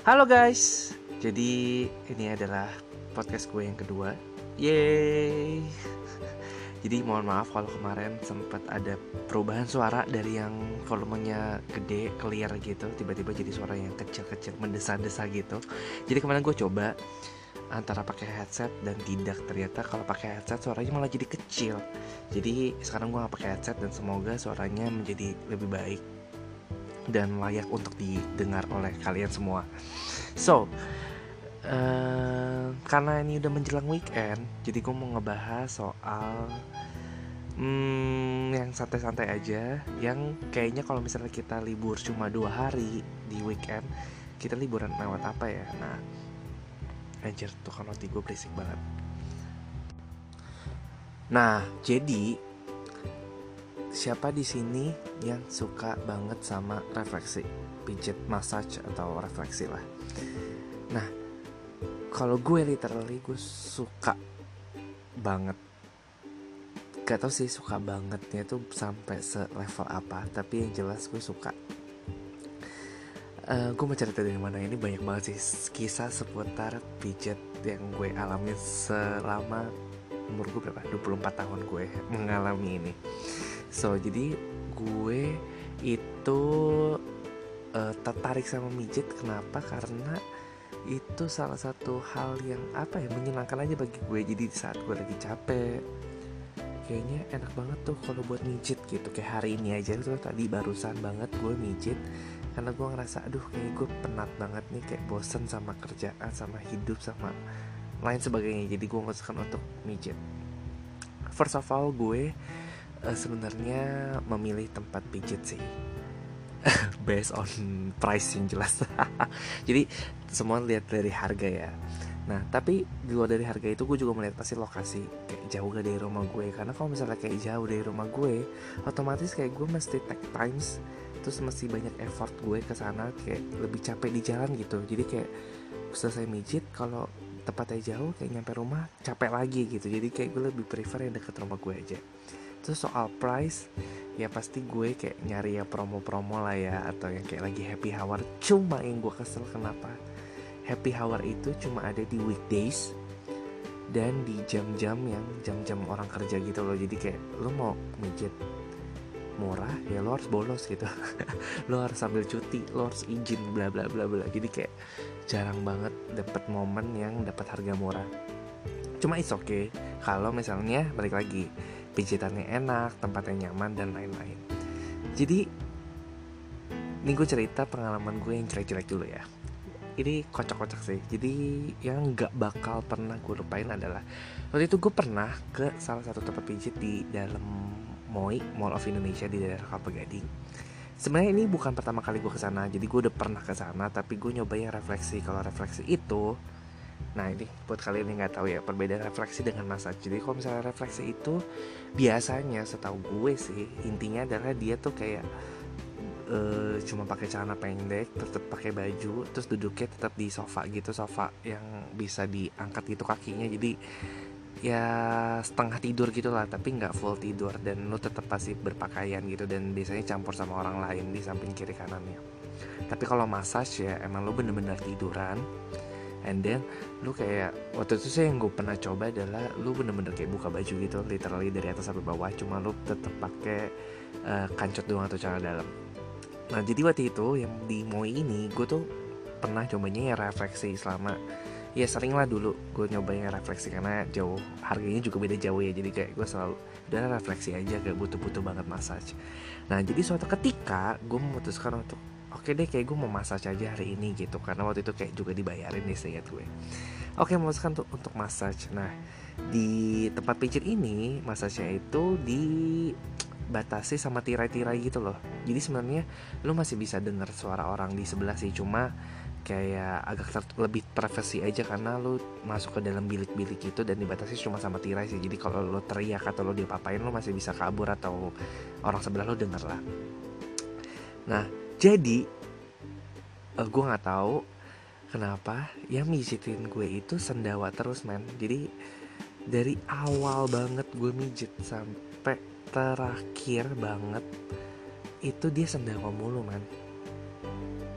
Halo guys, jadi ini adalah podcast gue yang kedua. Yeay. Jadi mohon maaf kalau kemarin sempat ada perubahan suara dari yang volumenya gede, clear gitu, tiba-tiba jadi suara yang kecil-kecil, mendesa-desa gitu. Jadi kemarin gue coba antara pakai headset dan tidak ternyata kalau pakai headset suaranya malah jadi kecil jadi sekarang gue gak pakai headset dan semoga suaranya menjadi lebih baik dan layak untuk didengar oleh kalian semua. So uh, karena ini udah menjelang weekend jadi gue mau ngebahas soal hmm, yang santai-santai aja yang kayaknya kalau misalnya kita libur cuma dua hari di weekend kita liburan lewat apa ya? Nah Anjir tuh kan roti gue berisik banget. Nah jadi Siapa di sini yang suka banget sama refleksi? Pijit massage atau refleksi lah. Nah kalau gue literally gue suka banget. Gak tau sih suka bangetnya tuh sampai se-level apa Tapi yang jelas gue suka. Uh, gue mau cerita dari mana ini banyak banget sih kisah seputar pijat yang gue alami selama umur gue berapa? 24 tahun gue mengalami ini so jadi gue itu uh, tertarik sama mijit kenapa? Karena itu salah satu hal yang apa ya menyenangkan aja bagi gue. Jadi saat gue lagi capek kayaknya enak banget tuh kalau buat mijit gitu. Kayak hari ini aja tuh tadi barusan banget gue mijit karena gue ngerasa aduh kayak gue penat banget nih kayak bosen sama kerjaan sama hidup sama lain sebagainya. Jadi gue memutuskan untuk mijit first of all gue uh, sebenarnya memilih tempat pijit sih. Based on price yang jelas. Jadi semua lihat dari harga ya. Nah tapi di luar dari harga itu gue juga melihat pasti lokasi kayak jauh gak dari rumah gue. Karena kalau misalnya kayak jauh dari rumah gue Otomatis kayak gue mesti take times terus mesti banyak effort gue ke sana kayak lebih capek di jalan gitu. Jadi kayak selesai mijit kalau tempatnya jauh kayak nyampe rumah capek lagi gitu. Jadi kayak gue lebih prefer yang deket rumah gue aja terus soal price ya pasti gue kayak nyari ya promo-promo lah ya atau yang kayak lagi happy hour. Cuma yang gue kesel kenapa? Happy hour itu cuma ada di weekdays dan di jam-jam yang jam-jam orang kerja gitu loh. Jadi kayak lo mau mijit murah ya lo harus bolos gitu. Lo harus sambil cuti lo harus izin bla bla bla bla. Jadi kayak jarang banget dapat momen yang dapat harga murah. Cuma oke okay. Kalau misalnya balik lagi pijitannya enak tempatnya nyaman dan lain-lain. Jadi ini gue cerita pengalaman gue yang jelek-jelek dulu ya. Ini kocak-kocak sih. Jadi yang nggak bakal pernah gue lupain adalah waktu itu gue pernah ke salah satu tempat pijit di dalam MOI Mall of Indonesia di daerah Kelapa Gading. Sebenarnya ini bukan pertama kali gue ke sana jadi gue udah pernah ke sana tapi gue nyobain refleksi. Kalau refleksi itu nah ini buat kalian yang nggak tahu ya perbedaan refleksi dengan massage jadi kalau misalnya refleksi itu biasanya setahu gue sih intinya adalah dia tuh kayak uh, cuma pakai celana pendek tetap pakai baju terus duduknya tetap di sofa gitu sofa yang bisa diangkat gitu kakinya. Jadi ya setengah tidur gitu lah tapi nggak full tidur dan lu tetap pasti berpakaian gitu dan biasanya campur sama orang lain di samping kiri kanannya. Tapi kalau massage ya emang lu bener-bener tiduran and then lu kayak waktu itu sih yang gue pernah coba adalah lu bener-bener kayak buka baju gitu literally dari atas sampai bawah cuma lu tetap pakai uh, kancot doang atau celana dalam. Nah jadi waktu itu yang di Moi ini gue tuh pernah cobanya ya refleksi selama ya sering lah dulu gue nyobain refleksi karena jauh harganya juga beda jauh ya jadi kayak gue selalu udah refleksi aja gak butuh-butuh banget massage. Nah jadi suatu ketika gue memutuskan untuk oke deh kayak gue mau massage aja hari ini gitu karena waktu itu kayak juga dibayarin nih seingat gue. Oke memutuskan untuk untuk massage. Nah di tempat pijit ini massage itu di batasi sama tirai-tirai gitu loh. Jadi sebenarnya lu masih bisa dengar suara orang di sebelah sih cuma kayak agak ter lebih privasi aja karena lu masuk ke dalam bilik-bilik itu dan dibatasi cuma sama tirai sih. Jadi kalau lu teriak atau lu diapa-apain lu masih bisa kabur atau orang sebelah lu denger lah nah jadi uh, eh, gue nggak tahu kenapa yang mijitin gue itu sendawa terus men. Jadi dari awal banget gue mijit sampai terakhir banget itu dia sendawa mulu man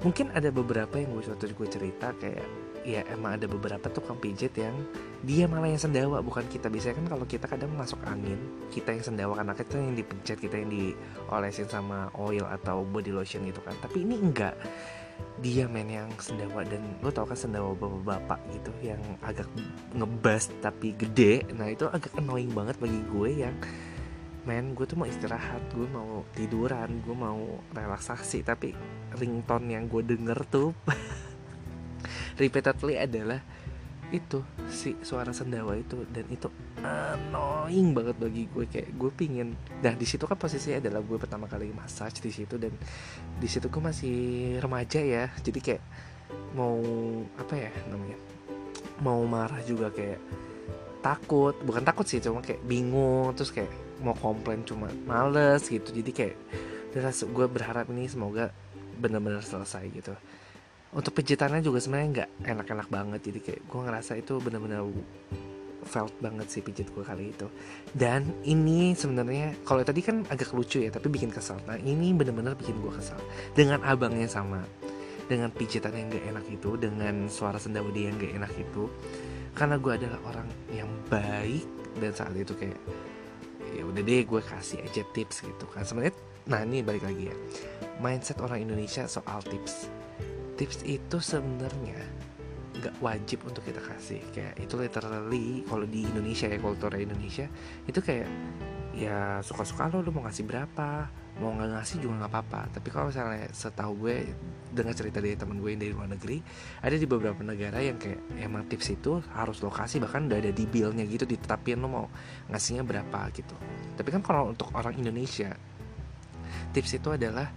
mungkin ada beberapa yang gue suatu gue cerita kayak ya emang ada beberapa tukang pijit yang dia malah yang sendawa bukan kita. Biasanya kan kalau kita kadang masuk angin kita yang sendawa karena kita yang dipencet kita yang diolesin sama oil atau body lotion gitu kan. Tapi ini enggak. Dia main yang sendawa dan lo tau kan sendawa bapak-bapak gitu yang agak ngebas tapi gede. Nah itu agak annoying banget bagi gue yang men gue tuh mau istirahat gue mau tiduran gue mau relaksasi. Tapi ringtone yang gue denger tuh repeatedly adalah itu si suara sendawa itu. Dan itu annoying banget bagi gue. Kayak gue pingin nah di situ kan posisinya adalah gue pertama kali massage di situ. Dan di situ gue masih remaja ya. Jadi kayak mau apa ya namanya mau marah juga kayak takut. Bukan takut sih cuma kayak bingung. Terus kayak mau komplain cuma males gitu. Jadi kayak gue berharap ini semoga benar-benar selesai gitu untuk pijitannya juga sebenarnya nggak enak-enak banget. Jadi kayak gue ngerasa itu benar-benar felt banget sih pijit gue kali itu. Dan ini sebenarnya kalau tadi kan agak lucu ya tapi bikin kesal nah ini benar-benar bikin gue kesal dengan abangnya sama dengan pijitan yang gak enak itu dengan suara sendawa dia yang gak enak itu karena gue adalah orang yang baik dan saat itu kayak ya udah deh gue kasih aja tips gitu kan. Sebenarnya nah ini balik lagi ya. Mindset orang Indonesia soal tips tips itu sebenarnya nggak wajib untuk kita kasih. Kayak itu literally kalau di Indonesia ya kultur Indonesia itu kayak ya suka-suka lo lo mau ngasih berapa mau nggak ngasih juga nggak apa-apa. Tapi kalau misalnya setahu gue dengan cerita dari teman gue yang dari luar negeri ada di beberapa negara yang kayak emang tips itu harus lokasi bahkan udah ada di billnya gitu ditetapin lo mau ngasihnya berapa gitu. Tapi kan kalau untuk orang Indonesia tips itu adalah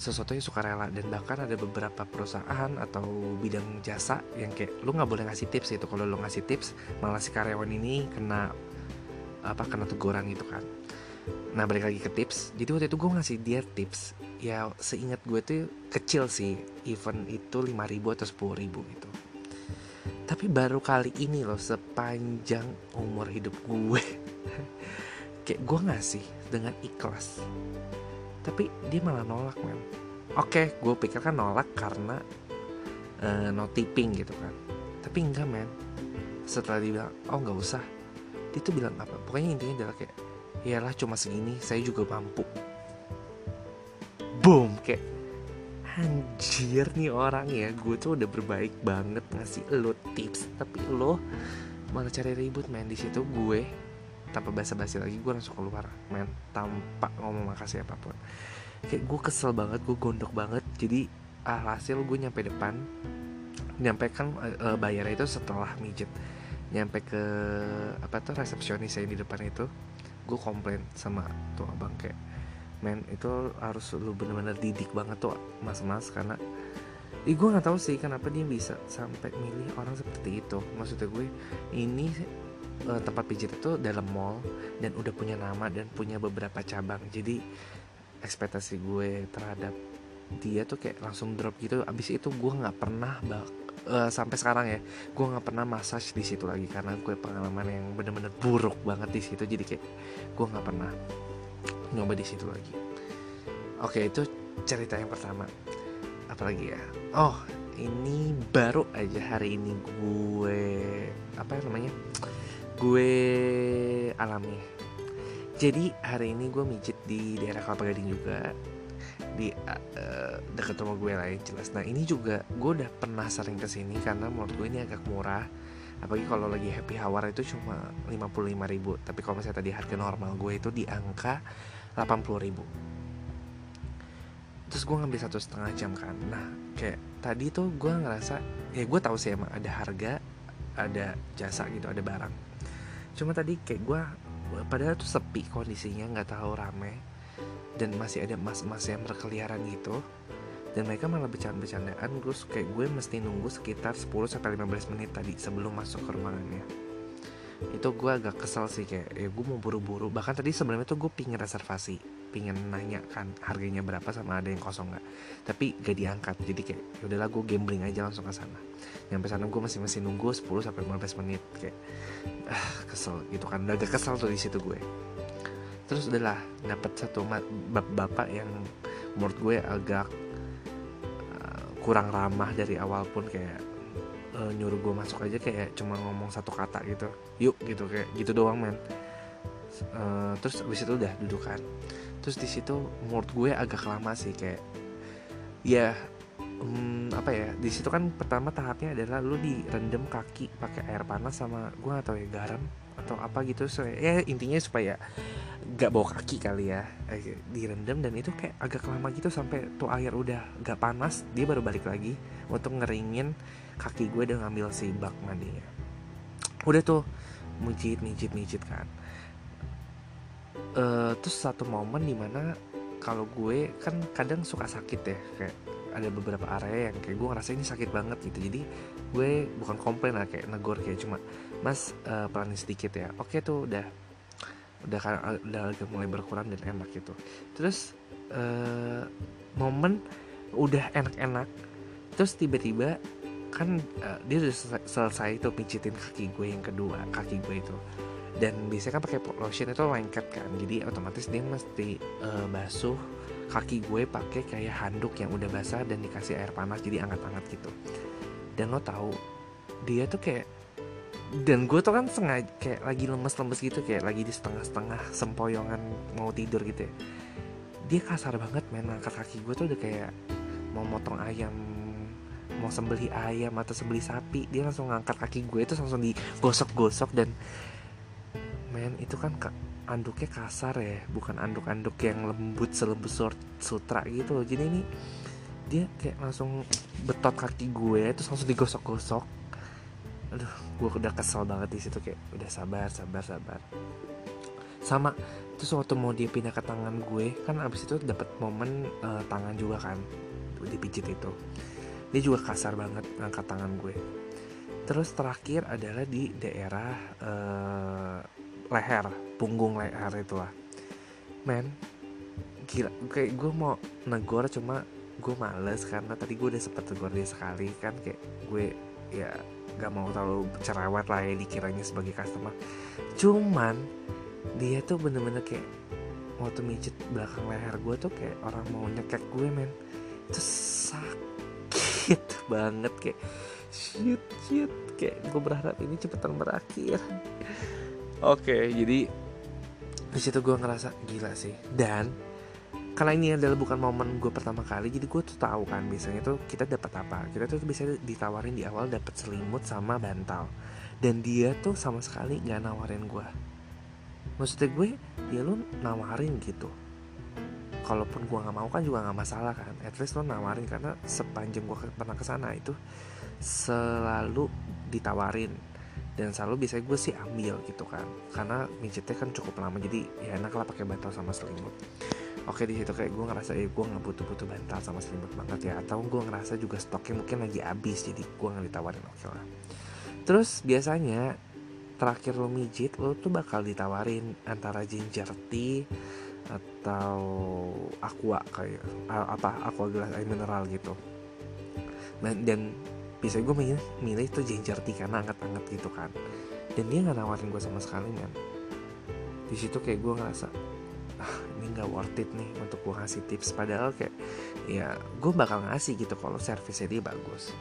sesuatu yang suka rela. Dan bahkan ada beberapa perusahaan atau bidang jasa yang kayak lu nggak boleh ngasih tips itu kalau lu ngasih tips malah si karyawan ini kena apa kena teguran gitu kan. Nah balik lagi ke tips. Jadi waktu itu gue ngasih dia tips. Ya seingat gue tuh kecil sih. Event itu 5000 atau 10000 gitu. Tapi baru kali ini loh sepanjang umur hidup gue kayak gue ngasih dengan ikhlas tapi dia malah nolak men. Oke gue pikir kan nolak karena uh, no tipping gitu kan. Tapi enggak men. Setelah dia bilang oh nggak usah. Dia tuh bilang apa? Pokoknya intinya adalah kayak iyalah cuma segini saya juga mampu. Boom kayak anjir nih orang ya gue tuh udah berbaik banget ngasih lo tips tapi lo malah cari ribut men. Di situ gue tanpa basa-basi lagi gue langsung keluar main tanpa ngomong makasih apa pun. Kayak gue kesel banget gue gondok banget. Jadi alhasil gue nyampe depan. Nyampe kan uh, bayarnya itu setelah mijet nyampe ke apa tuh resepsionis saya di depan itu. Gue komplain sama tuh abang kayak men itu harus lu bener-bener didik banget tuh mas-mas karena Ih gue nggak tahu sih kenapa dia bisa sampai milih orang seperti itu. Maksudnya gue ini uh, tempat pijit itu dalam mall dan udah punya nama dan punya beberapa cabang. Jadi ekspektasi gue terhadap dia tuh kayak langsung drop gitu. Abis itu gue nggak pernah bak uh, sampai sekarang ya gue nggak pernah massage di situ lagi karena gue pengalaman yang bener-bener buruk banget di situ. Jadi kayak gue nggak pernah nyoba di situ lagi. Oke itu cerita yang pertama. Apalagi ya? Oh ini baru aja hari ini gue apa namanya gue alami. Jadi hari ini gue mijit di daerah Kelapa Gading juga. Di uh, dekat rumah gue lain jelas. Nah ini juga gue udah pernah sering ke sini karena menurut gue ini agak murah. Apalagi kalau lagi happy hour itu cuma 55 ribu. Tapi kalau misalnya tadi harga normal gue itu di angka 80 ribu. Terus gue ngambil satu setengah jam kan. Nah kayak tadi tuh gue ngerasa ya gue tahu sih emang ada harga ada jasa gitu ada barang cuma tadi kayak gue padahal tuh sepi kondisinya nggak tahu rame. Dan masih ada mas-mas yang berkeliaran gitu. Dan mereka malah bercanda-bercandaan terus kayak gue mesti nunggu sekitar 10 sampai 15 menit tadi sebelum masuk ke ruangannya. Itu gue agak kesel sih kayak ya gue mau buru-buru. Bahkan tadi sebenarnya tuh gue pingin reservasi pingin nanya kan harganya berapa sama ada yang kosong nggak. Tapi gak diangkat jadi kayak ya udahlah gue gambling aja langsung ke sana. Nyampe sana gue masih masih nunggu 10 sampai 15 menit kayak ah kesel gitu kan. Udah agak kesel tuh di situ gue. Terus udahlah dapat satu bapak yang menurut gue agak uh, kurang ramah dari awal pun kayak uh, nyuruh gue masuk aja kayak cuma ngomong satu kata gitu. Yuk gitu kayak gitu doang men. Uh, terus abis itu udah dudukan terus di situ menurut gue agak lama sih kayak ya um, apa ya di situ kan pertama tahapnya adalah lu direndam kaki pakai air panas sama gue atau ya garam atau apa gitu so, ya intinya supaya gak bawa kaki kali ya eh, direndam dan itu kayak agak lama gitu sampai tuh air udah gak panas dia baru balik lagi untuk ngeringin kaki gue dan ngambil si bak mandinya udah tuh mijit mijit mijit kan uh, terus satu momen di mana kalau gue kan kadang suka sakit ya kayak ada beberapa area yang kayak gue ngerasa ini sakit banget gitu. Jadi gue bukan komplain lah kayak negor kayak cuma mas uh, pelanin sedikit ya. Oke tuh udah. Udah kan udah agak mulai berkurang dan enak gitu. Terus uh, momen udah enak-enak terus tiba-tiba kan uh, dia udah selesai, selesai tuh pijitin kaki gue yang kedua kaki gue itu dan biasanya kan pakai lotion itu lengket kan. Jadi otomatis dia mesti uh, basuh kaki gue pakai kayak handuk yang udah basah dan dikasih air panas jadi anget-anget gitu. Dan lo tahu dia tuh kayak dan gue tuh kan sengaja kayak lagi lemes-lemes gitu kayak lagi di setengah-setengah sempoyongan mau tidur gitu ya. Dia kasar banget main angkat kaki gue tuh udah kayak mau motong ayam mau sembeli ayam atau sembeli sapi. Dia langsung ngangkat kaki gue itu langsung digosok-gosok dan men itu kan anduknya kasar ya bukan anduk-anduk yang lembut selembut sutra gitu loh. Jadi ini dia kayak langsung betot kaki gue terus langsung digosok-gosok. Aduh gue udah kesel banget di situ kayak udah sabar sabar sabar. Sama terus waktu mau dia pindah ke tangan gue kan abis itu dapat momen uh, tangan juga kan dipijit itu. Dia juga kasar banget ngangkat tangan gue. Terus terakhir adalah di daerah uh, leher punggung leher itulah. Men gila kayak gue mau negor cuma gue males karena tadi gue udah sempet negor dia sekali kan kayak gue ya gak mau terlalu cerewet lah ya dikiranya sebagai customer. Cuman dia tuh bener-bener kayak waktu mijit belakang leher gue tuh kayak orang mau nyekek gue men. Itu sakit banget kayak shit shit kayak gue berharap ini cepetan berakhir oke jadi di situ gue ngerasa gila sih. Dan karena ini adalah bukan momen gue pertama kali jadi gue tuh tahu kan biasanya tuh kita dapat apa. Kita tuh bisa ditawarin di awal dapat selimut sama bantal. Dan dia tuh sama sekali nggak nawarin gue maksudnya gue ya lu nawarin gitu. Kalaupun gue nggak mau kan juga nggak masalah kan. At least lo nawarin karena sepanjang gue pernah ke sana itu selalu ditawarin dan selalu bisa gue sih ambil gitu kan. Karena mijitnya kan cukup lama jadi ya enak lah pakai bantal sama selimut. Oke di situ kayak gue ngerasa ya gue nggak butuh butuh bantal sama selimut banget ya. Atau gue ngerasa juga stoknya mungkin lagi habis jadi gue nggak ditawarin oke lah. Terus biasanya terakhir lo mijit lo tuh bakal ditawarin antara ginger tea atau aqua kayak apa aqua gelas air mineral gitu. Dan, dan bisa gue milih milih tuh ginger tea karena anget-anget gitu kan. Dan dia nggak nawarin gue sama sekali men. Di situ kayak gue ngerasa ah ini nggak worth it nih untuk gue ngasih tips. Padahal kayak ya gue bakal ngasih gitu kalau servisnya dia bagus.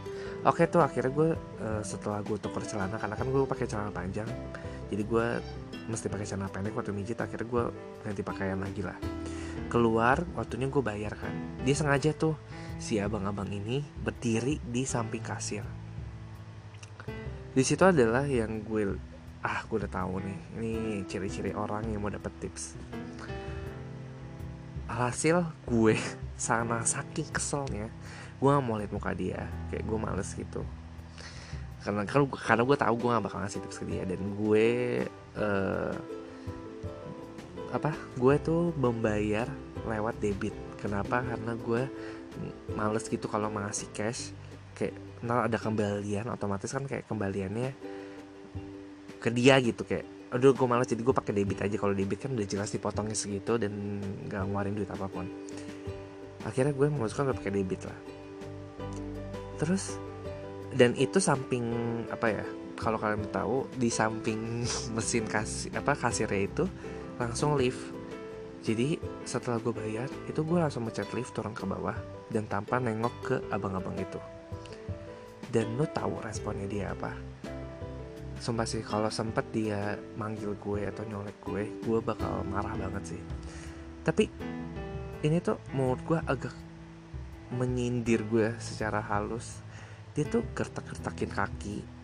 Oke tuh akhirnya gue uh, setelah gue tuker celana karena kan gue pakai celana panjang jadi gue mesti pakai celana pendek waktu mijit akhirnya gue ganti pakaian lagi lah keluar waktunya gue bayar kan. Dia sengaja tuh si abang-abang ini berdiri di samping kasir. Di situ adalah yang gue ah gue udah tahu nih. Ini ciri-ciri orang yang mau dapet tips. Alhasil gue sana saking keselnya gue gak mau lihat muka dia. Kayak gue males gitu. Karena karena gue tahu gue gak bakal ngasih tips ke dia. Dan gue uh, apa gue tuh membayar lewat debit. Kenapa? Karena gue males gitu kalau ngasih cash. Kayak ntar ada kembalian otomatis kan kayak kembaliannya ke dia gitu. Kayak aduh gue males jadi gue pakai debit aja. Kalau debit kan udah jelas dipotongnya segitu dan gak ngeluarin duit apa pun. Akhirnya gue memutuskan gue pakai debit lah. Terus dan itu samping apa ya kalau kalian tahu di samping mesin kasir apa kasirnya itu langsung lift. Jadi setelah gue bayar itu gue langsung mencet lift turun ke bawah dan tanpa nengok ke abang-abang itu. Dan lo tahu responnya dia apa? Sumpah sih kalau sempet dia manggil gue atau nyolek gue gue bakal marah banget sih. Tapi ini tuh menurut gue agak menyindir gue secara halus. Dia tuh gertak-gertakin kaki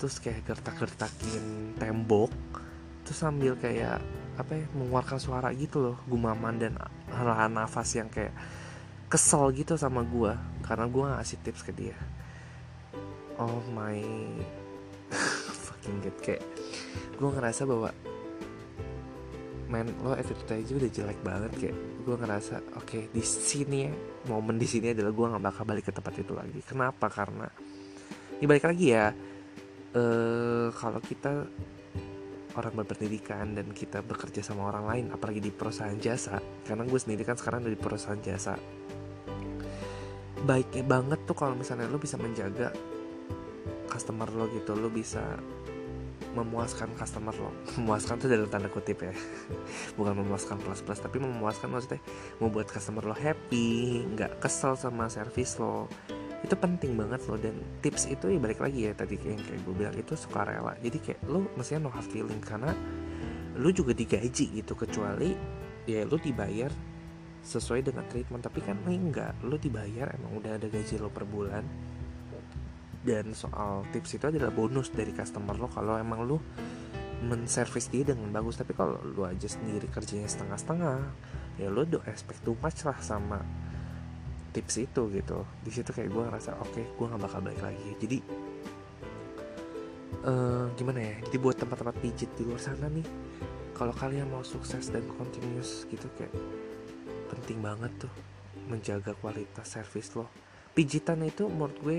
terus kayak gertak-gertakin tembok terus sambil kayak apa ya mengeluarkan suara gitu loh gumaman dan halahan nafas yang kayak kesel gitu sama gue karena gue ngasih tips ke dia. Oh my fucking god kayak gue ngerasa bahwa men lo attitude aja udah jelek banget kayak gue ngerasa oke okay, di sini ya momen di sini adalah gue nggak bakal balik ke tempat itu lagi. Kenapa? Karena ini balik lagi ya uh, kalau kita orang berpendidikan dan kita bekerja sama orang lain apalagi di perusahaan jasa. Karena gue sendiri kan sekarang dari perusahaan jasa. Baiknya banget tuh kalau misalnya lo bisa menjaga customer lo gitu lo bisa memuaskan customer lo. Memuaskan tuh dalam tanda kutip ya. Bukan memuaskan plus plus tapi memuaskan maksudnya membuat customer lo happy nggak kesel sama service lo itu penting banget loh dan tips itu ya balik lagi ya tadi kayak kayak gue bilang itu suka rela jadi kayak lo mestinya no hard feeling karena lo juga digaji gitu kecuali ya lo dibayar sesuai dengan treatment. Tapi kan enggak lo dibayar emang udah ada gaji lo per bulan. Dan soal tips itu adalah bonus dari customer lo kalau emang lo menservis dia dengan bagus. Tapi kalau lo aja sendiri kerjanya setengah-setengah ya lo do expect too much lah sama tips itu gitu. Di situ kayak gue ngerasa oke okay, gue nggak bakal balik lagi. Jadi uh, gimana ya? Jadi buat tempat-tempat pijit di luar sana nih kalau kalian mau sukses dan continuous gitu kayak penting banget tuh menjaga kualitas service lo. Pijitan itu menurut gue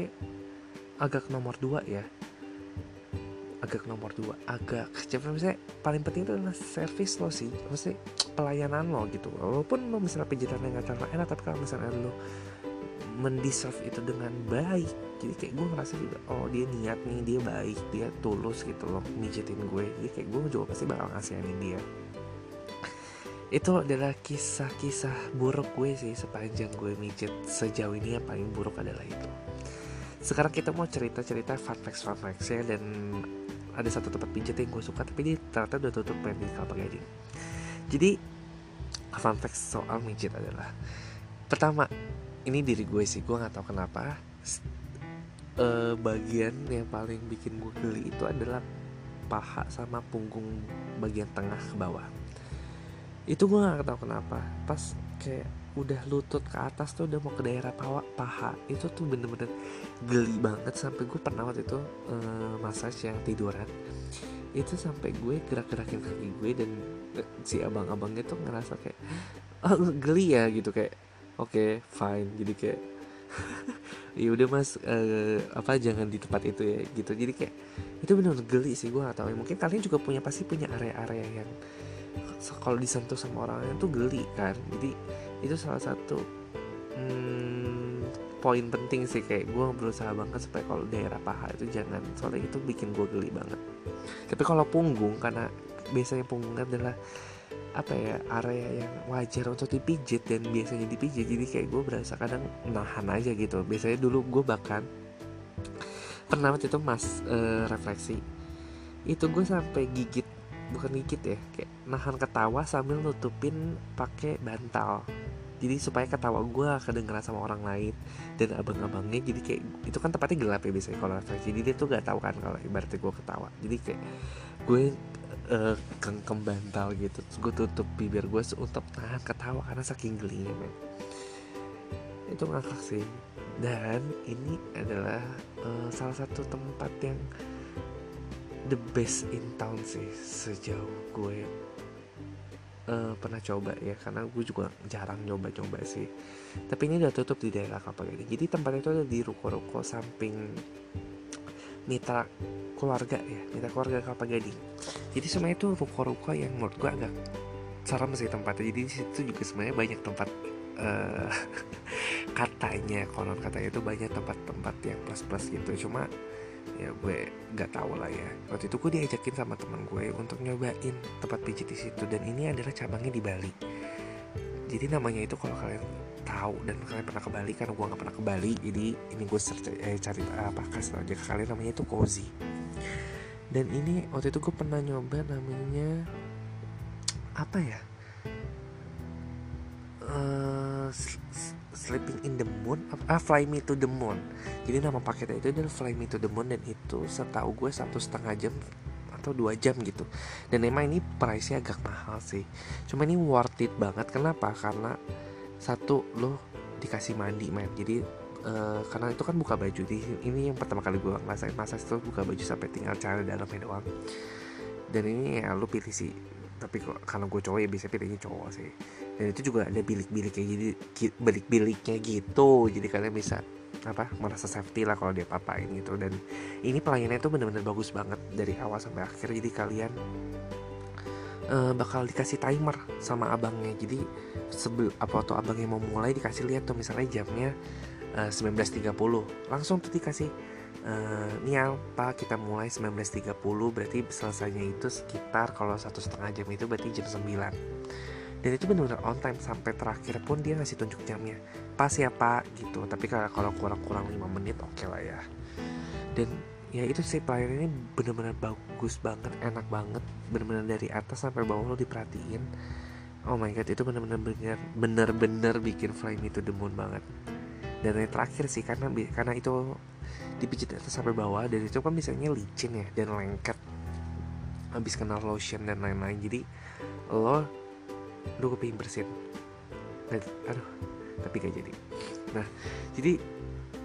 agak nomor dua ya agak nomor dua agak coba misalnya paling penting itu adalah service lo sih maksudnya pelayanan lo gitu. Walaupun lo misalnya pijitannya nggak terlalu enak tapi kalau misalnya lo mendeserve itu dengan baik jadi kayak gue ngerasa juga oh dia niat nih dia baik dia tulus gitu loh mijitin gue jadi kayak gue juga pasti bakal ngasihin dia. Itu adalah kisah-kisah buruk gue sih sepanjang gue mijit sejauh ini yang paling buruk adalah itu. Sekarang kita mau cerita-cerita fun facts fun facts ya dan ada satu tempat pijat yang gue suka tapi dia ternyata udah tutup main di Kelapa Gading jadi fun fact soal mijit adalah pertama ini diri gue sih gue nggak tahu kenapa uh, bagian yang paling bikin gue geli itu adalah paha sama punggung bagian tengah ke bawah. Itu gue nggak tahu kenapa pas kayak udah lutut ke atas tuh udah mau ke daerah paha paha. Itu tuh bener-bener geli banget. Sampai gue pernah waktu itu uh, massage yang tiduran. Itu sampai gue gerak-gerakin kaki gue dan uh, si abang-abangnya tuh ngerasa kayak oh, geli ya gitu. Kayak oke okay, fine. Jadi kayak ya udah mas uh, apa jangan di tempat itu ya gitu. Jadi kayak itu benar-benar geli sih gue gak tahu ya. Mungkin kalian juga punya pasti punya area-area yang kalau disentuh sama orang lain tuh geli kan. Jadi itu salah satu hmm, poin penting sih kayak gue berusaha banget supaya kalau daerah paha itu jangan soalnya itu bikin gue geli banget. Tapi kalau punggung karena biasanya punggung adalah apa ya area yang wajar untuk dipijit dan biasanya dipijit jadi kayak gue berasa kadang nahan aja gitu. Biasanya dulu gue bahkan pernah waktu itu mas uh, refleksi itu gue sampai gigit bukan gigit ya kayak nahan ketawa sambil nutupin pakai bantal jadi supaya ketawa gue kedengeran sama orang lain dan abang-abangnya jadi kayak itu kan tempatnya gelap ya biasanya kalau refleksi jadi dia tuh gak tahu kan kalau ibaratnya gue ketawa. Jadi kayak gue uh, kengkem bantal gitu. Terus gue tutup bibir gue untuk tahan ketawa karena saking gelinya men. Itu ngakak sih. Dan ini adalah uh, salah satu tempat yang the best in town sih sejauh gue uh, pernah coba ya karena gue juga jarang nyoba-coba sih. Tapi ini udah tutup di daerah Kelapa Gading. Jadi tempat itu ada di ruko-ruko samping mitra keluarga ya mitra keluarga Kelapa Gading. Jadi sebenarnya itu ruko-ruko yang menurut gue agak serem sih tempatnya. Jadi di situ juga sebenarnya banyak tempat uh, katanya konon katanya itu banyak tempat-tempat yang plus-plus gitu. Cuma ya gue nggak tahu lah ya. Waktu itu gue diajakin sama teman gue untuk nyobain tempat pijit di situ. Dan ini adalah cabangnya di Bali. Jadi namanya itu kalau kalian tahu dan kalian pernah ke Bali karena gue nggak pernah ke Bali jadi ini gue search eh, cari apa kasih aja ke kalian. Namanya itu cozy. Dan ini waktu itu gue pernah nyoba namanya apa ya? Uh, Sleeping in the Moon ah Fly Me to the Moon. Jadi nama paketnya itu adalah Fly Me to the Moon dan itu setahu gue satu setengah jam atau dua jam gitu. Dan emang ini price nya agak mahal sih. Cuma ini worth it banget. Kenapa? Karena satu lo dikasih mandi man jadi uh, karena itu kan buka baju. Di ini yang pertama kali gue ngerasain masa itu buka baju sampai tinggal cara dalamnya doang. Dan ini ya lo pilih sih. Tapi kok karena gue cowok ya bisa pilihnya cowok sih dan itu juga ada bilik-biliknya jadi bilik-biliknya gitu. Jadi kalian bisa apa merasa safety lah kalau dia papain gitu. Dan ini pelayanannya itu benar-benar bagus banget dari awal sampai akhir. Jadi kalian uh, bakal dikasih timer sama abangnya. Jadi sebel apa waktu abangnya mau mulai dikasih lihat tuh misalnya jamnya uh, 19.30 langsung tuh dikasih uh, nih pak kita mulai 19.30 berarti selesainya itu sekitar kalau satu setengah jam itu berarti jam 9 dan itu benar-benar on time sampai terakhir pun dia ngasih tunjuk jamnya. Pas ya pak gitu. Tapi kalau kurang-kurang 5 menit oke okay lah ya. Dan ya itu sih ini benar-benar bagus banget enak banget. Benar-benar dari atas sampai bawah lo diperhatiin. Oh my god itu benar-benar benar-benar bikin fly me to the moon banget. Dan yang terakhir sih karena karena itu dipijit atas sampai bawah dan itu kan misalnya licin ya dan lengket. Habis kena lotion dan lain-lain. Jadi lo lu kepingin bersin. Aduh tapi gak jadi. Nah jadi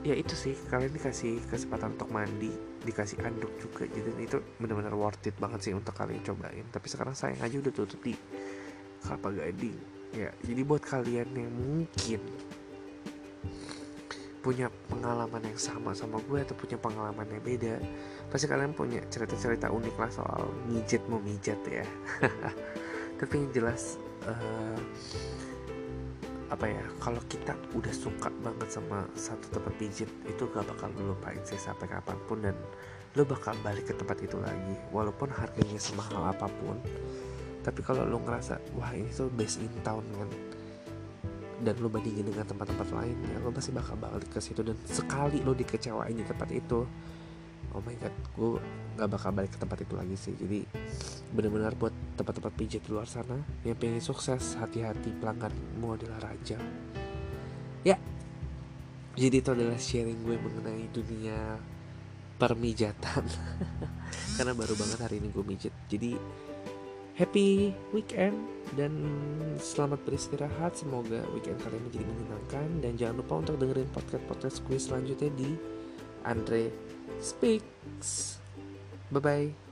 ya itu sih kalian dikasih kesempatan untuk mandi dikasih anduk juga jadi itu benar-benar worth it banget sih untuk kalian cobain. Tapi sekarang sayang aja udah tutup di kelapa gading. Ya jadi buat kalian yang mungkin punya pengalaman yang sama sama gue atau punya pengalaman yang beda pasti kalian punya cerita-cerita unik lah soal mijet mau mijat ya. Tapi yang jelas uh, apa ya kalau kita udah suka banget sama satu tempat pijit itu gak bakal lupain sih sampai kapan pun dan lo bakal balik ke tempat itu lagi walaupun harganya semahal apa pun. Tapi kalau lo ngerasa wah ini tuh best in town kan dan lo bandingin dengan tempat-tempat lain ya lo pasti bakal balik ke situ dan sekali lo dikecewain di tempat itu oh my god gue nggak bakal balik ke tempat itu lagi sih. Jadi benar-benar buat tempat-tempat pijat di luar sana yang pengen sukses hati-hati pelangganmu adalah raja. Ya jadi itu adalah sharing gue mengenai dunia permijatan. Karena baru banget hari ini gue mijit. Jadi happy weekend dan selamat beristirahat. Semoga weekend kalian menjadi menyenangkan. Dan jangan lupa untuk dengerin podcast podcast gue selanjutnya di Andre Speaks. Bye bye.